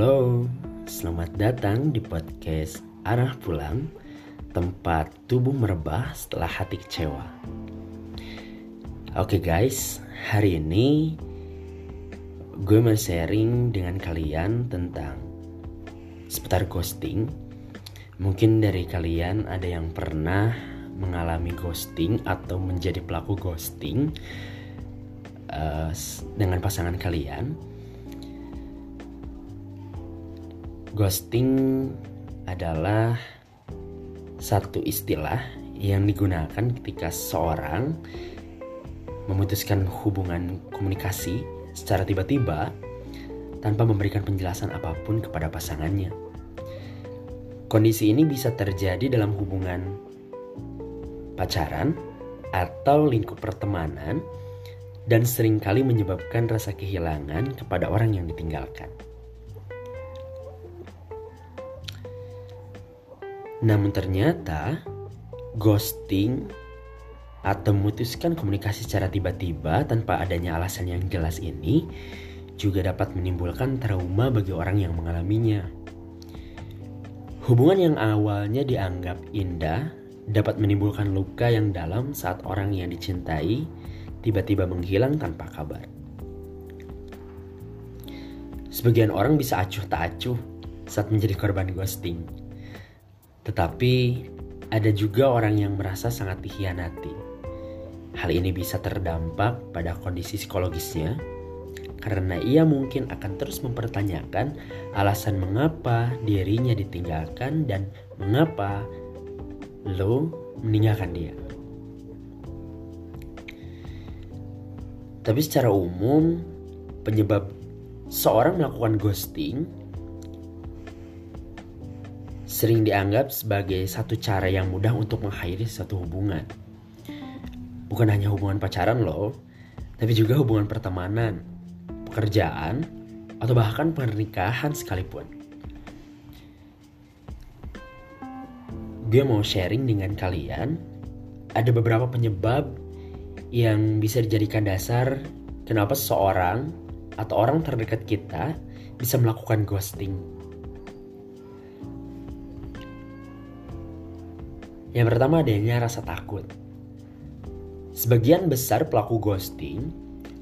Halo, selamat datang di podcast Arah Pulang, tempat tubuh merebah setelah hati kecewa. Oke guys, hari ini gue mau sharing dengan kalian tentang seputar ghosting. Mungkin dari kalian ada yang pernah mengalami ghosting atau menjadi pelaku ghosting uh, dengan pasangan kalian Ghosting adalah satu istilah yang digunakan ketika seorang memutuskan hubungan komunikasi secara tiba-tiba tanpa memberikan penjelasan apa pun kepada pasangannya. Kondisi ini bisa terjadi dalam hubungan pacaran atau lingkup pertemanan dan sering kali menyebabkan rasa kehilangan kepada orang yang ditinggalkan. Namun ternyata ghosting atau memutuskan komunikasi secara tiba-tiba tanpa adanya alasan yang jelas ini juga dapat menimbulkan trauma bagi orang yang mengalaminya. Hubungan yang awalnya dianggap indah dapat menimbulkan luka yang dalam saat orang yang dicintai tiba-tiba menghilang tanpa kabar. Sebagian orang bisa acuh tak acuh saat menjadi korban ghosting. Tetapi ada juga orang yang merasa sangat dikhianati. Hal ini bisa terdampak pada kondisi psikologisnya karena ia mungkin akan terus mempertanyakan alasan mengapa dirinya ditinggalkan dan mengapa lo meninggalkan dia. Tapi secara umum penyebab seorang melakukan ghosting sering dianggap sebagai satu cara yang mudah untuk mengakhiri satu hubungan. Bukan hanya hubungan pacaran loh, tapi juga hubungan pertemanan, pekerjaan, atau bahkan pernikahan sekalipun. Gue mau sharing dengan kalian, ada beberapa penyebab yang bisa dijadikan dasar kenapa seseorang atau orang terdekat kita bisa melakukan ghosting Yang pertama adanya rasa takut. Sebagian besar pelaku ghosting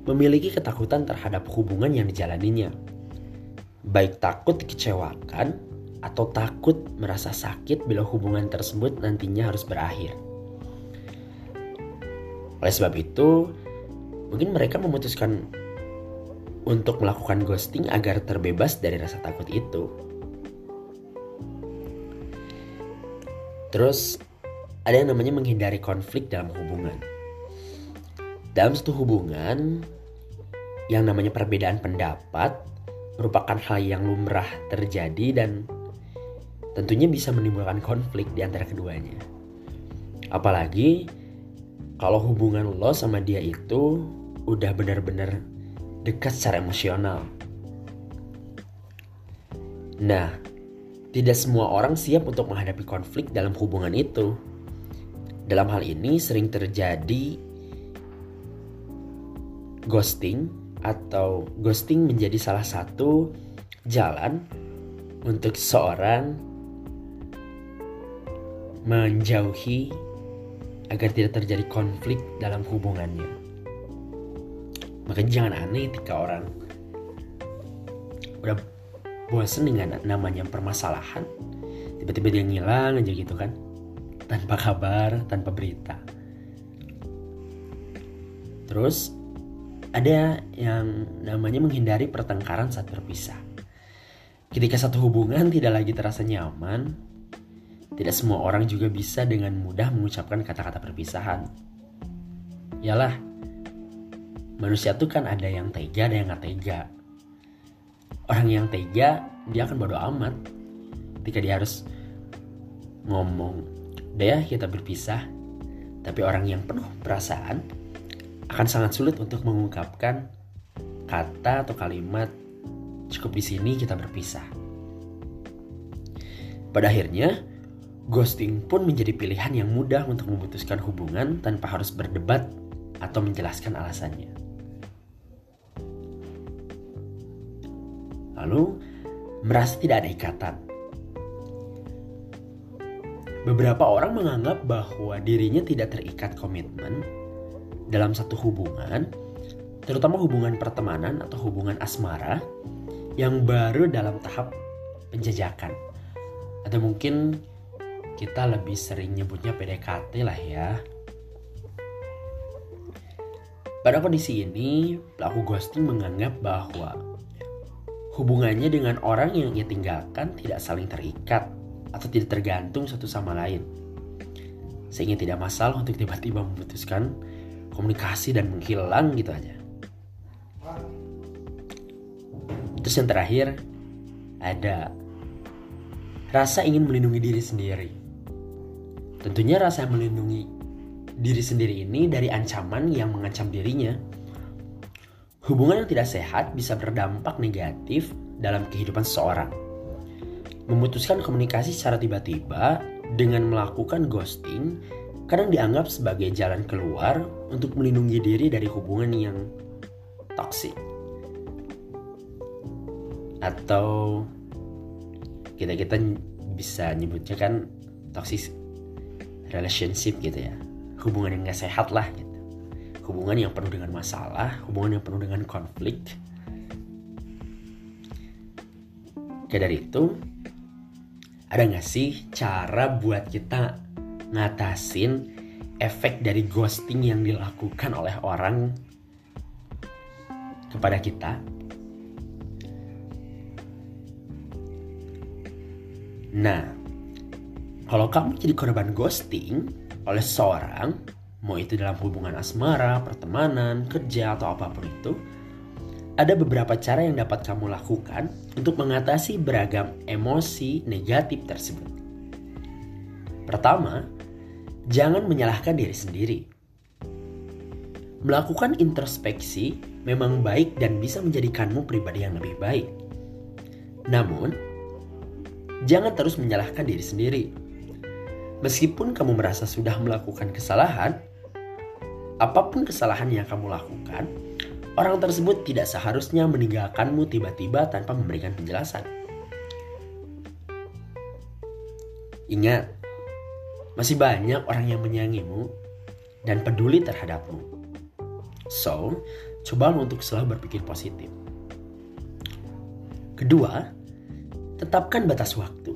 memiliki ketakutan terhadap hubungan yang dijalaninya. Baik takut dikecewakan atau takut merasa sakit bila hubungan tersebut nantinya harus berakhir. Oleh sebab itu, mungkin mereka memutuskan untuk melakukan ghosting agar terbebas dari rasa takut itu. Terus ada yang namanya menghindari konflik dalam hubungan. Dalam satu hubungan, yang namanya perbedaan pendapat merupakan hal yang lumrah terjadi dan tentunya bisa menimbulkan konflik di antara keduanya. Apalagi kalau hubungan lo sama dia itu udah benar-benar dekat secara emosional. Nah, tidak semua orang siap untuk menghadapi konflik dalam hubungan itu. Dalam hal ini sering terjadi ghosting atau ghosting menjadi salah satu jalan untuk seorang menjauhi agar tidak terjadi konflik dalam hubungannya. Makanya jangan aneh ketika orang udah bosan dengan namanya permasalahan, tiba-tiba dia ngilang aja gitu kan tanpa kabar, tanpa berita. Terus ada yang namanya menghindari pertengkaran saat berpisah. Ketika satu hubungan tidak lagi terasa nyaman, tidak semua orang juga bisa dengan mudah mengucapkan kata-kata perpisahan. Yalah, manusia tuh kan ada yang tega, ada yang gak tega. Orang yang tega, dia akan bodo amat ketika dia harus ngomong Udah ya kita berpisah, tapi orang yang penuh perasaan akan sangat sulit untuk mengungkapkan kata atau kalimat cukup di sini kita berpisah. Pada akhirnya, ghosting pun menjadi pilihan yang mudah untuk memutuskan hubungan tanpa harus berdebat atau menjelaskan alasannya. Lalu, merasa tidak ada ikatan. Beberapa orang menganggap bahwa dirinya tidak terikat komitmen dalam satu hubungan, terutama hubungan pertemanan atau hubungan asmara yang baru dalam tahap penjajakan. Atau mungkin kita lebih sering nyebutnya PDKT lah ya. Pada kondisi ini, pelaku ghosting menganggap bahwa hubungannya dengan orang yang ia tinggalkan tidak saling terikat atau tidak tergantung satu sama lain. Sehingga tidak masalah untuk tiba-tiba memutuskan komunikasi dan menghilang gitu aja. Terus yang terakhir ada rasa ingin melindungi diri sendiri. Tentunya rasa melindungi diri sendiri ini dari ancaman yang mengancam dirinya. Hubungan yang tidak sehat bisa berdampak negatif dalam kehidupan seseorang. Memutuskan komunikasi secara tiba-tiba dengan melakukan ghosting kadang dianggap sebagai jalan keluar untuk melindungi diri dari hubungan yang toksik. Atau kita-kita bisa nyebutnya kan toxic relationship gitu ya. Hubungan yang gak sehat lah gitu. Hubungan yang penuh dengan masalah hubungan yang penuh dengan konflik. Kayak dari itu ada gak sih cara buat kita ngatasin efek dari ghosting yang dilakukan oleh orang kepada kita? Nah, kalau kamu jadi korban ghosting, oleh seseorang, mau itu dalam hubungan asmara, pertemanan, kerja, atau apa pun itu, ada beberapa cara yang dapat kamu lakukan untuk mengatasi beragam emosi negatif tersebut. Pertama, jangan menyalahkan diri sendiri. Melakukan introspeksi memang baik dan bisa menjadikanmu pribadi yang lebih baik. Namun, jangan terus menyalahkan diri sendiri Meskipun kamu merasa sudah melakukan kesalahan, apa pun kesalahan yang kamu lakukan, orang tersebut tidak seharusnya meninggalkanmu tiba-tiba tanpa memberikan penjelasan. Ingat, masih banyak orang yang menyayangimu dan peduli terhadapmu. So, coba untuk selalu berpikir positif. Kedua, tetapkan batas waktu.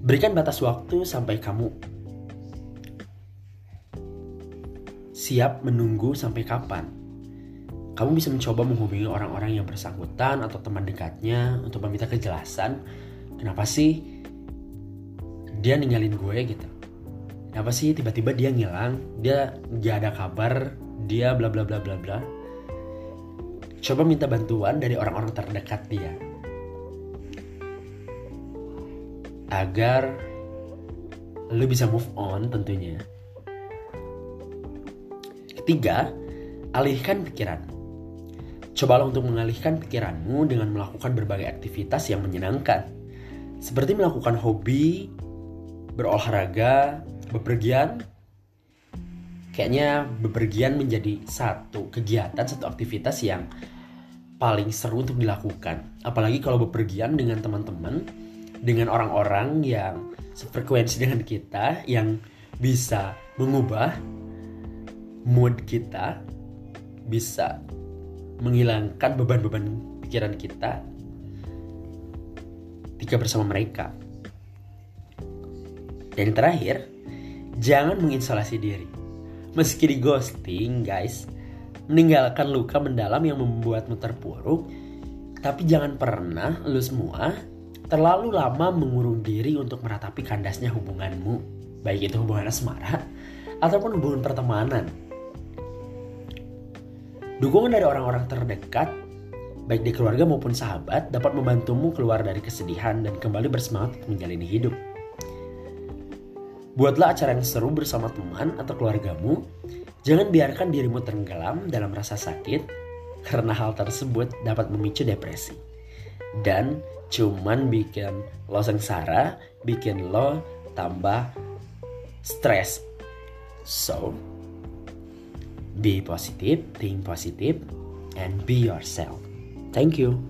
Berikan batas waktu sampai kamu siap menunggu sampai kapan. Kamu bisa mencoba menghubungi orang-orang yang bersangkutan atau teman dekatnya untuk meminta kejelasan kenapa sih dia ninggalin gue gitu. Kenapa sih tiba-tiba dia ngilang, dia gak ada kabar, dia bla bla bla bla bla. Coba minta bantuan dari orang-orang terdekat dia agar lu bisa move on tentunya. Ketiga, alihkan pikiran. Cobalah untuk mengalihkan pikiranmu dengan melakukan berbagai aktivitas yang menyenangkan. Seperti melakukan hobi, berolahraga, bepergian. Kayaknya bepergian menjadi satu kegiatan, satu aktivitas yang paling seru untuk dilakukan. Apalagi kalau bepergian dengan teman-teman dengan orang-orang yang sefrekuensi dengan kita yang bisa mengubah mood kita bisa menghilangkan beban-beban pikiran kita ketika bersama mereka. Dan yang terakhir, jangan mengisolasi diri. Meski di ghosting, guys, meninggalkan luka mendalam yang membuatmu terpuruk, tapi jangan pernah lu semua terlalu lama mengurung diri untuk meratapi kandasnya hubunganmu, baik itu hubungan asmara ataupun hubungan pertemanan. Dukungan dari orang-orang terdekat, baik di keluarga maupun sahabat, dapat membantumu keluar dari kesedihan dan kembali bersemangat untuk menjalani hidup. Buatlah acara yang seru bersama teman atau keluargamu. Jangan biarkan dirimu tenggelam dalam rasa sakit, karena hal tersebut dapat memicu depresi. Dan cuman bikin lo sengsara, bikin lo tambah stres. So, Be positive, think positive, and be yourself. Thank you.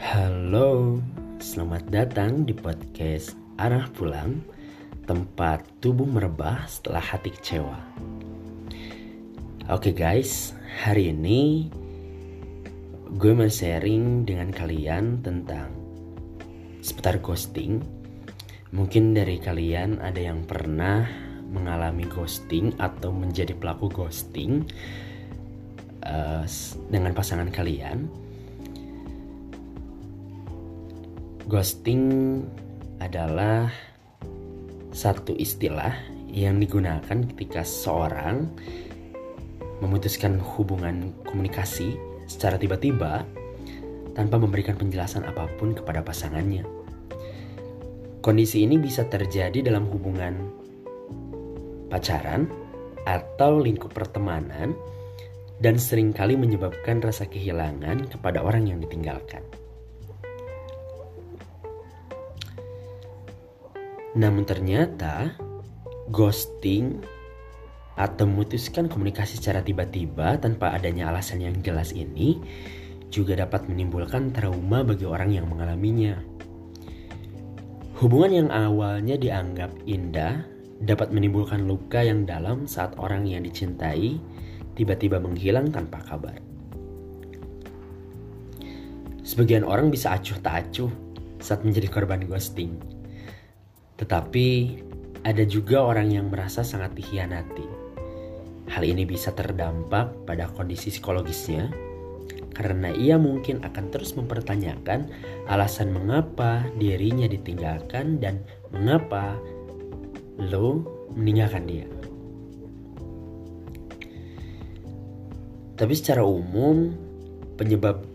Halo, selamat datang di podcast Arah Pulang, tempat tubuh merebah setelah hati kecewa. Oke okay guys, hari ini gue mau sharing dengan kalian tentang seputar ghosting. Mungkin dari kalian ada yang pernah mengalami ghosting atau menjadi pelaku ghosting uh, dengan pasangan kalian Ghosting adalah satu istilah yang digunakan ketika seorang memutuskan hubungan komunikasi secara tiba-tiba tanpa memberikan penjelasan apa pun kepada pasangannya. Kondisi ini bisa terjadi dalam hubungan pacaran atau lingkup pertemanan dan sering kali menyebabkan rasa kehilangan kepada orang yang ditinggalkan. Namun ternyata ghosting atau memutuskan komunikasi secara tiba-tiba tanpa adanya alasan yang jelas ini juga dapat menimbulkan trauma bagi orang yang mengalaminya. Hubungan yang awalnya dianggap indah dapat menimbulkan luka yang dalam saat orang yang dicintai tiba-tiba menghilang tanpa kabar. Sebagian orang bisa acuh tak acuh saat menjadi korban ghosting tetapi ada juga orang yang merasa sangat dikhianati. Hal ini bisa terdampak pada kondisi psikologisnya karena ia mungkin akan terus mempertanyakan alasan mengapa dirinya ditinggalkan dan mengapa lo meninggalkan dia. Tapi secara umum, penyebab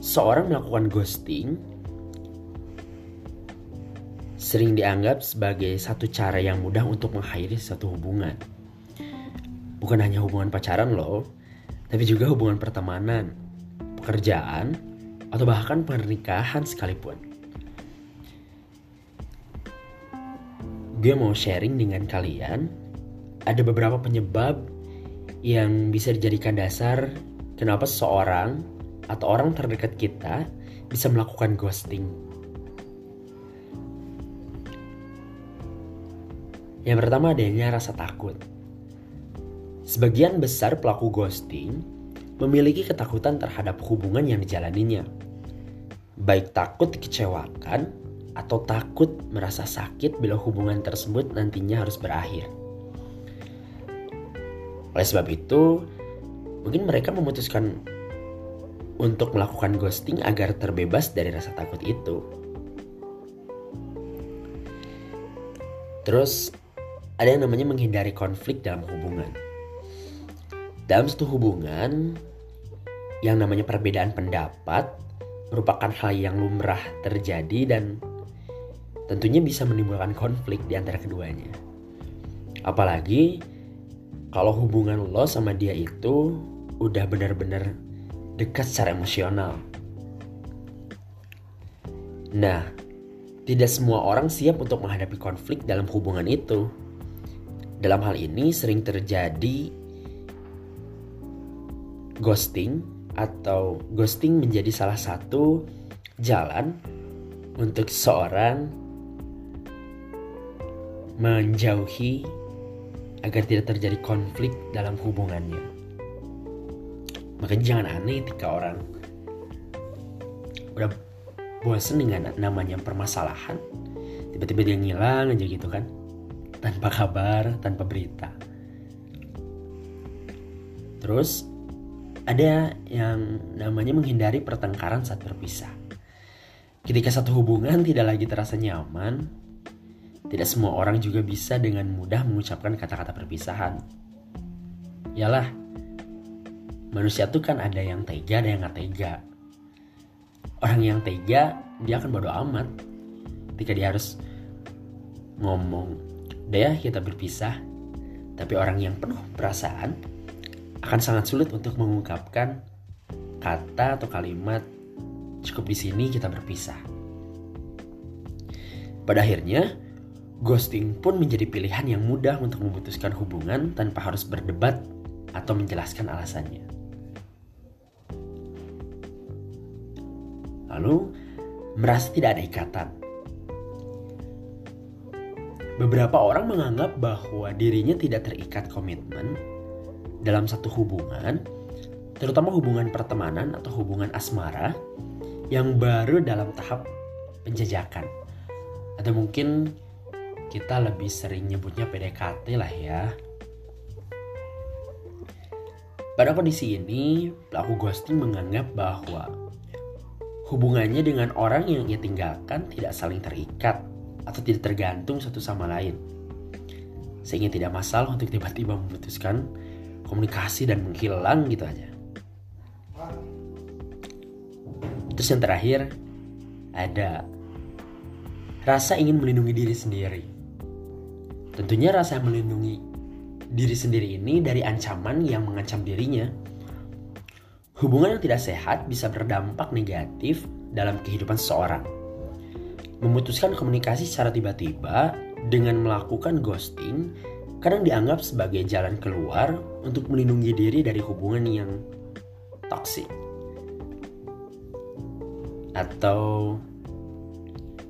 seorang melakukan ghosting sering dianggap sebagai satu cara yang mudah untuk mengakhiri satu hubungan. Bukan hanya hubungan pacaran loh, tapi juga hubungan pertemanan, pekerjaan, atau bahkan pernikahan sekalipun. Gue mau sharing dengan kalian, ada beberapa penyebab yang bisa dijadikan dasar kenapa seseorang atau orang terdekat kita bisa melakukan ghosting Yang pertama adanya rasa takut. Sebagian besar pelaku ghosting memiliki ketakutan terhadap hubungan yang dijalaninya. Baik takut dikecewakan atau takut merasa sakit bila hubungan tersebut nantinya harus berakhir. Oleh sebab itu, mungkin mereka memutuskan untuk melakukan ghosting agar terbebas dari rasa takut itu. Terus ada yang namanya menghindari konflik dalam hubungan. Dalam satu hubungan, yang namanya perbedaan pendapat merupakan hal yang lumrah terjadi dan tentunya bisa menimbulkan konflik di antara keduanya. Apalagi kalau hubungan lo sama dia itu udah benar-benar dekat secara emosional. Nah, tidak semua orang siap untuk menghadapi konflik dalam hubungan itu. Dalam hal ini sering terjadi ghosting atau ghosting menjadi salah satu jalan untuk seorang menjauhi agar tidak terjadi konflik dalam hubungannya. Makanya jangan aneh ketika orang udah bosan dengan namanya permasalahan, tiba-tiba dia ngilang aja gitu kan tanpa kabar, tanpa berita. Terus ada yang namanya menghindari pertengkaran saat berpisah. Ketika satu hubungan tidak lagi terasa nyaman, tidak semua orang juga bisa dengan mudah mengucapkan kata-kata perpisahan. Yalah, manusia tuh kan ada yang tega, ada yang gak tega. Orang yang tega, dia akan bodo amat ketika dia harus ngomong Daya kita berpisah, tapi orang yang penuh perasaan akan sangat sulit untuk mengungkapkan kata atau kalimat cukup di sini kita berpisah. Pada akhirnya, ghosting pun menjadi pilihan yang mudah untuk memutuskan hubungan tanpa harus berdebat atau menjelaskan alasannya. Lalu, merasa tidak ada ikatan. Beberapa orang menganggap bahwa dirinya tidak terikat komitmen dalam satu hubungan, terutama hubungan pertemanan atau hubungan asmara yang baru dalam tahap penjajakan. Atau mungkin kita lebih sering nyebutnya PDKT lah ya. Pada kondisi ini, pelaku ghosting menganggap bahwa hubungannya dengan orang yang ia tinggalkan tidak saling terikat atau tidak tergantung satu sama lain. Sehingga tidak masalah untuk tiba-tiba memutuskan komunikasi dan menghilang gitu aja. Terus yang terakhir ada rasa ingin melindungi diri sendiri. Tentunya rasa melindungi diri sendiri ini dari ancaman yang mengancam dirinya. Hubungan yang tidak sehat bisa berdampak negatif dalam kehidupan seseorang. Memutuskan komunikasi secara tiba-tiba dengan melakukan ghosting kadang dianggap sebagai jalan keluar untuk melindungi diri dari hubungan yang toksik. Atau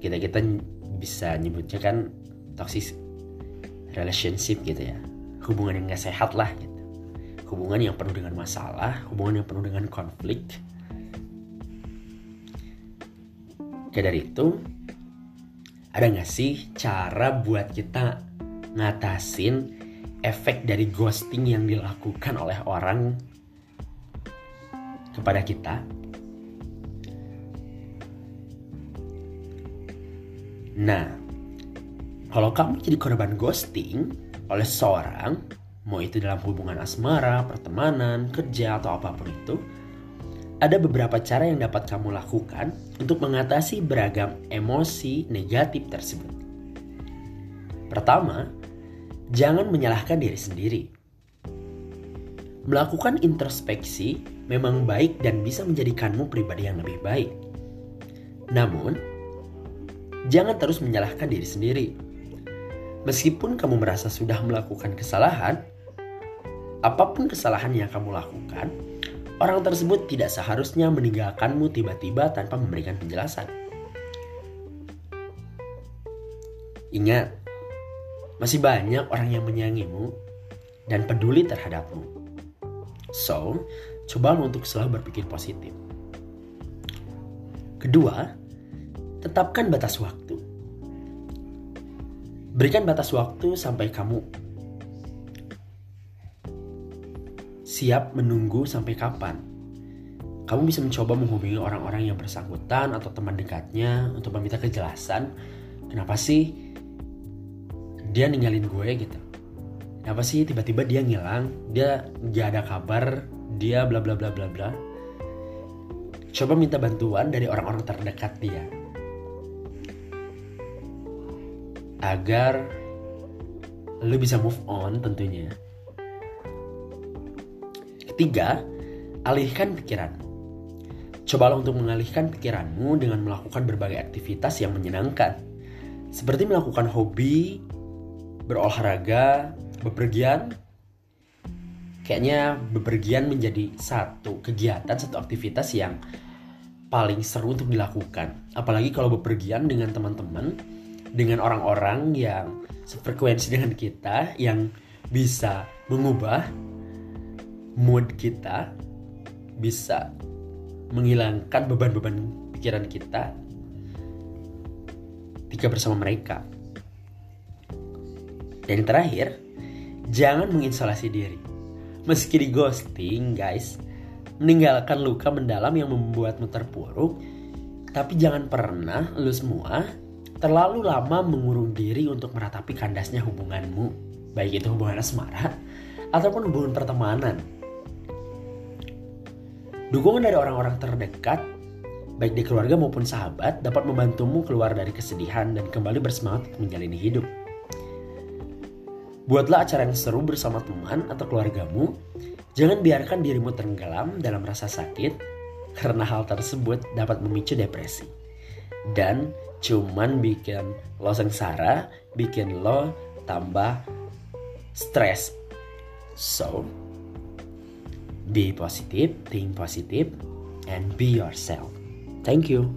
kita kita bisa nyebutnya kan toxic relationship gitu ya. Hubungan yang gak sehat lah gitu. Hubungan yang penuh dengan masalah hubungan yang penuh dengan konflik. Kayak dari itu ada gak sih cara buat kita ngatasin efek dari ghosting yang dilakukan oleh orang kepada kita Nah, kalau kamu jadi korban ghosting oleh seorang, mau itu dalam hubungan asmara, pertemanan, kerja, atau apa pun itu, ada beberapa cara yang dapat kamu lakukan untuk mengatasi beragam emosi negatif tersebut. Pertama, jangan menyalahkan diri sendiri. Melakukan introspeksi memang baik dan bisa menjadikanmu pribadi yang lebih baik. Namun, jangan terus menyalahkan diri sendiri. Meskipun kamu merasa sudah melakukan kesalahan, apa pun kesalahan yang kamu lakukan, orang tersebut tidak seharusnya meninggalkanmu tiba-tiba tanpa memberikan penjelasan. Ingat, masih banyak orang yang menyayangimu dan peduli terhadapmu. So, coba untuk selalu berpikir positif. Kedua, Tetapkan batas waktu. Berikan batas waktu sampai kamu siap menunggu sampai kapan. Kamu bisa mencoba menghubungi orang-orang yang bersangkutan atau teman dekatnya untuk meminta kejelasan kenapa sih dia ninggalin gue gitu. Kenapa sih tiba-tiba dia ngilang, dia gak ada kabar, dia bla bla bla bla bla. Coba minta bantuan dari orang-orang terdekat dia. agar lu bisa move on tentunya. Ketiga, alihkan pikiran. Cobalah untuk mengalihkan pikiranmu dengan melakukan berbagai aktivitas yang menyenangkan. Seperti melakukan hobi, berolahraga, bepergian. Kayaknya bepergian menjadi satu kegiatan, satu aktivitas yang paling seru untuk dilakukan. Apalagi kalau bepergian dengan teman-teman dengan orang-orang yang sefrekuensi dengan kita yang bisa mengubah mood kita bisa menghilangkan beban-beban pikiran kita ketika bersama mereka. Dan terakhir, jangan mengisolasi diri. Meski di ghosting, guys, meninggalkan luka mendalam yang membuatmu terpuruk, tapi jangan pernah lu semua terlalu lama mengurung diri untuk meratapi kandasnya hubunganmu, baik itu hubungan asmara ataupun hubungan pertemanan. Dukungan dari orang-orang terdekat, baik di keluarga maupun sahabat, dapat membantumu keluar dari kesedihan dan kembali bersemangat menjalani hidup. Buatlah acara yang seru bersama teman atau keluargamu. Jangan biarkan dirimu tenggelam dalam rasa sakit, karena hal tersebut dapat memicu depresi. Dan cuman bikin lo sengsara, bikin lo tambah stres. So, be positive, think positive, and be yourself. Thank you.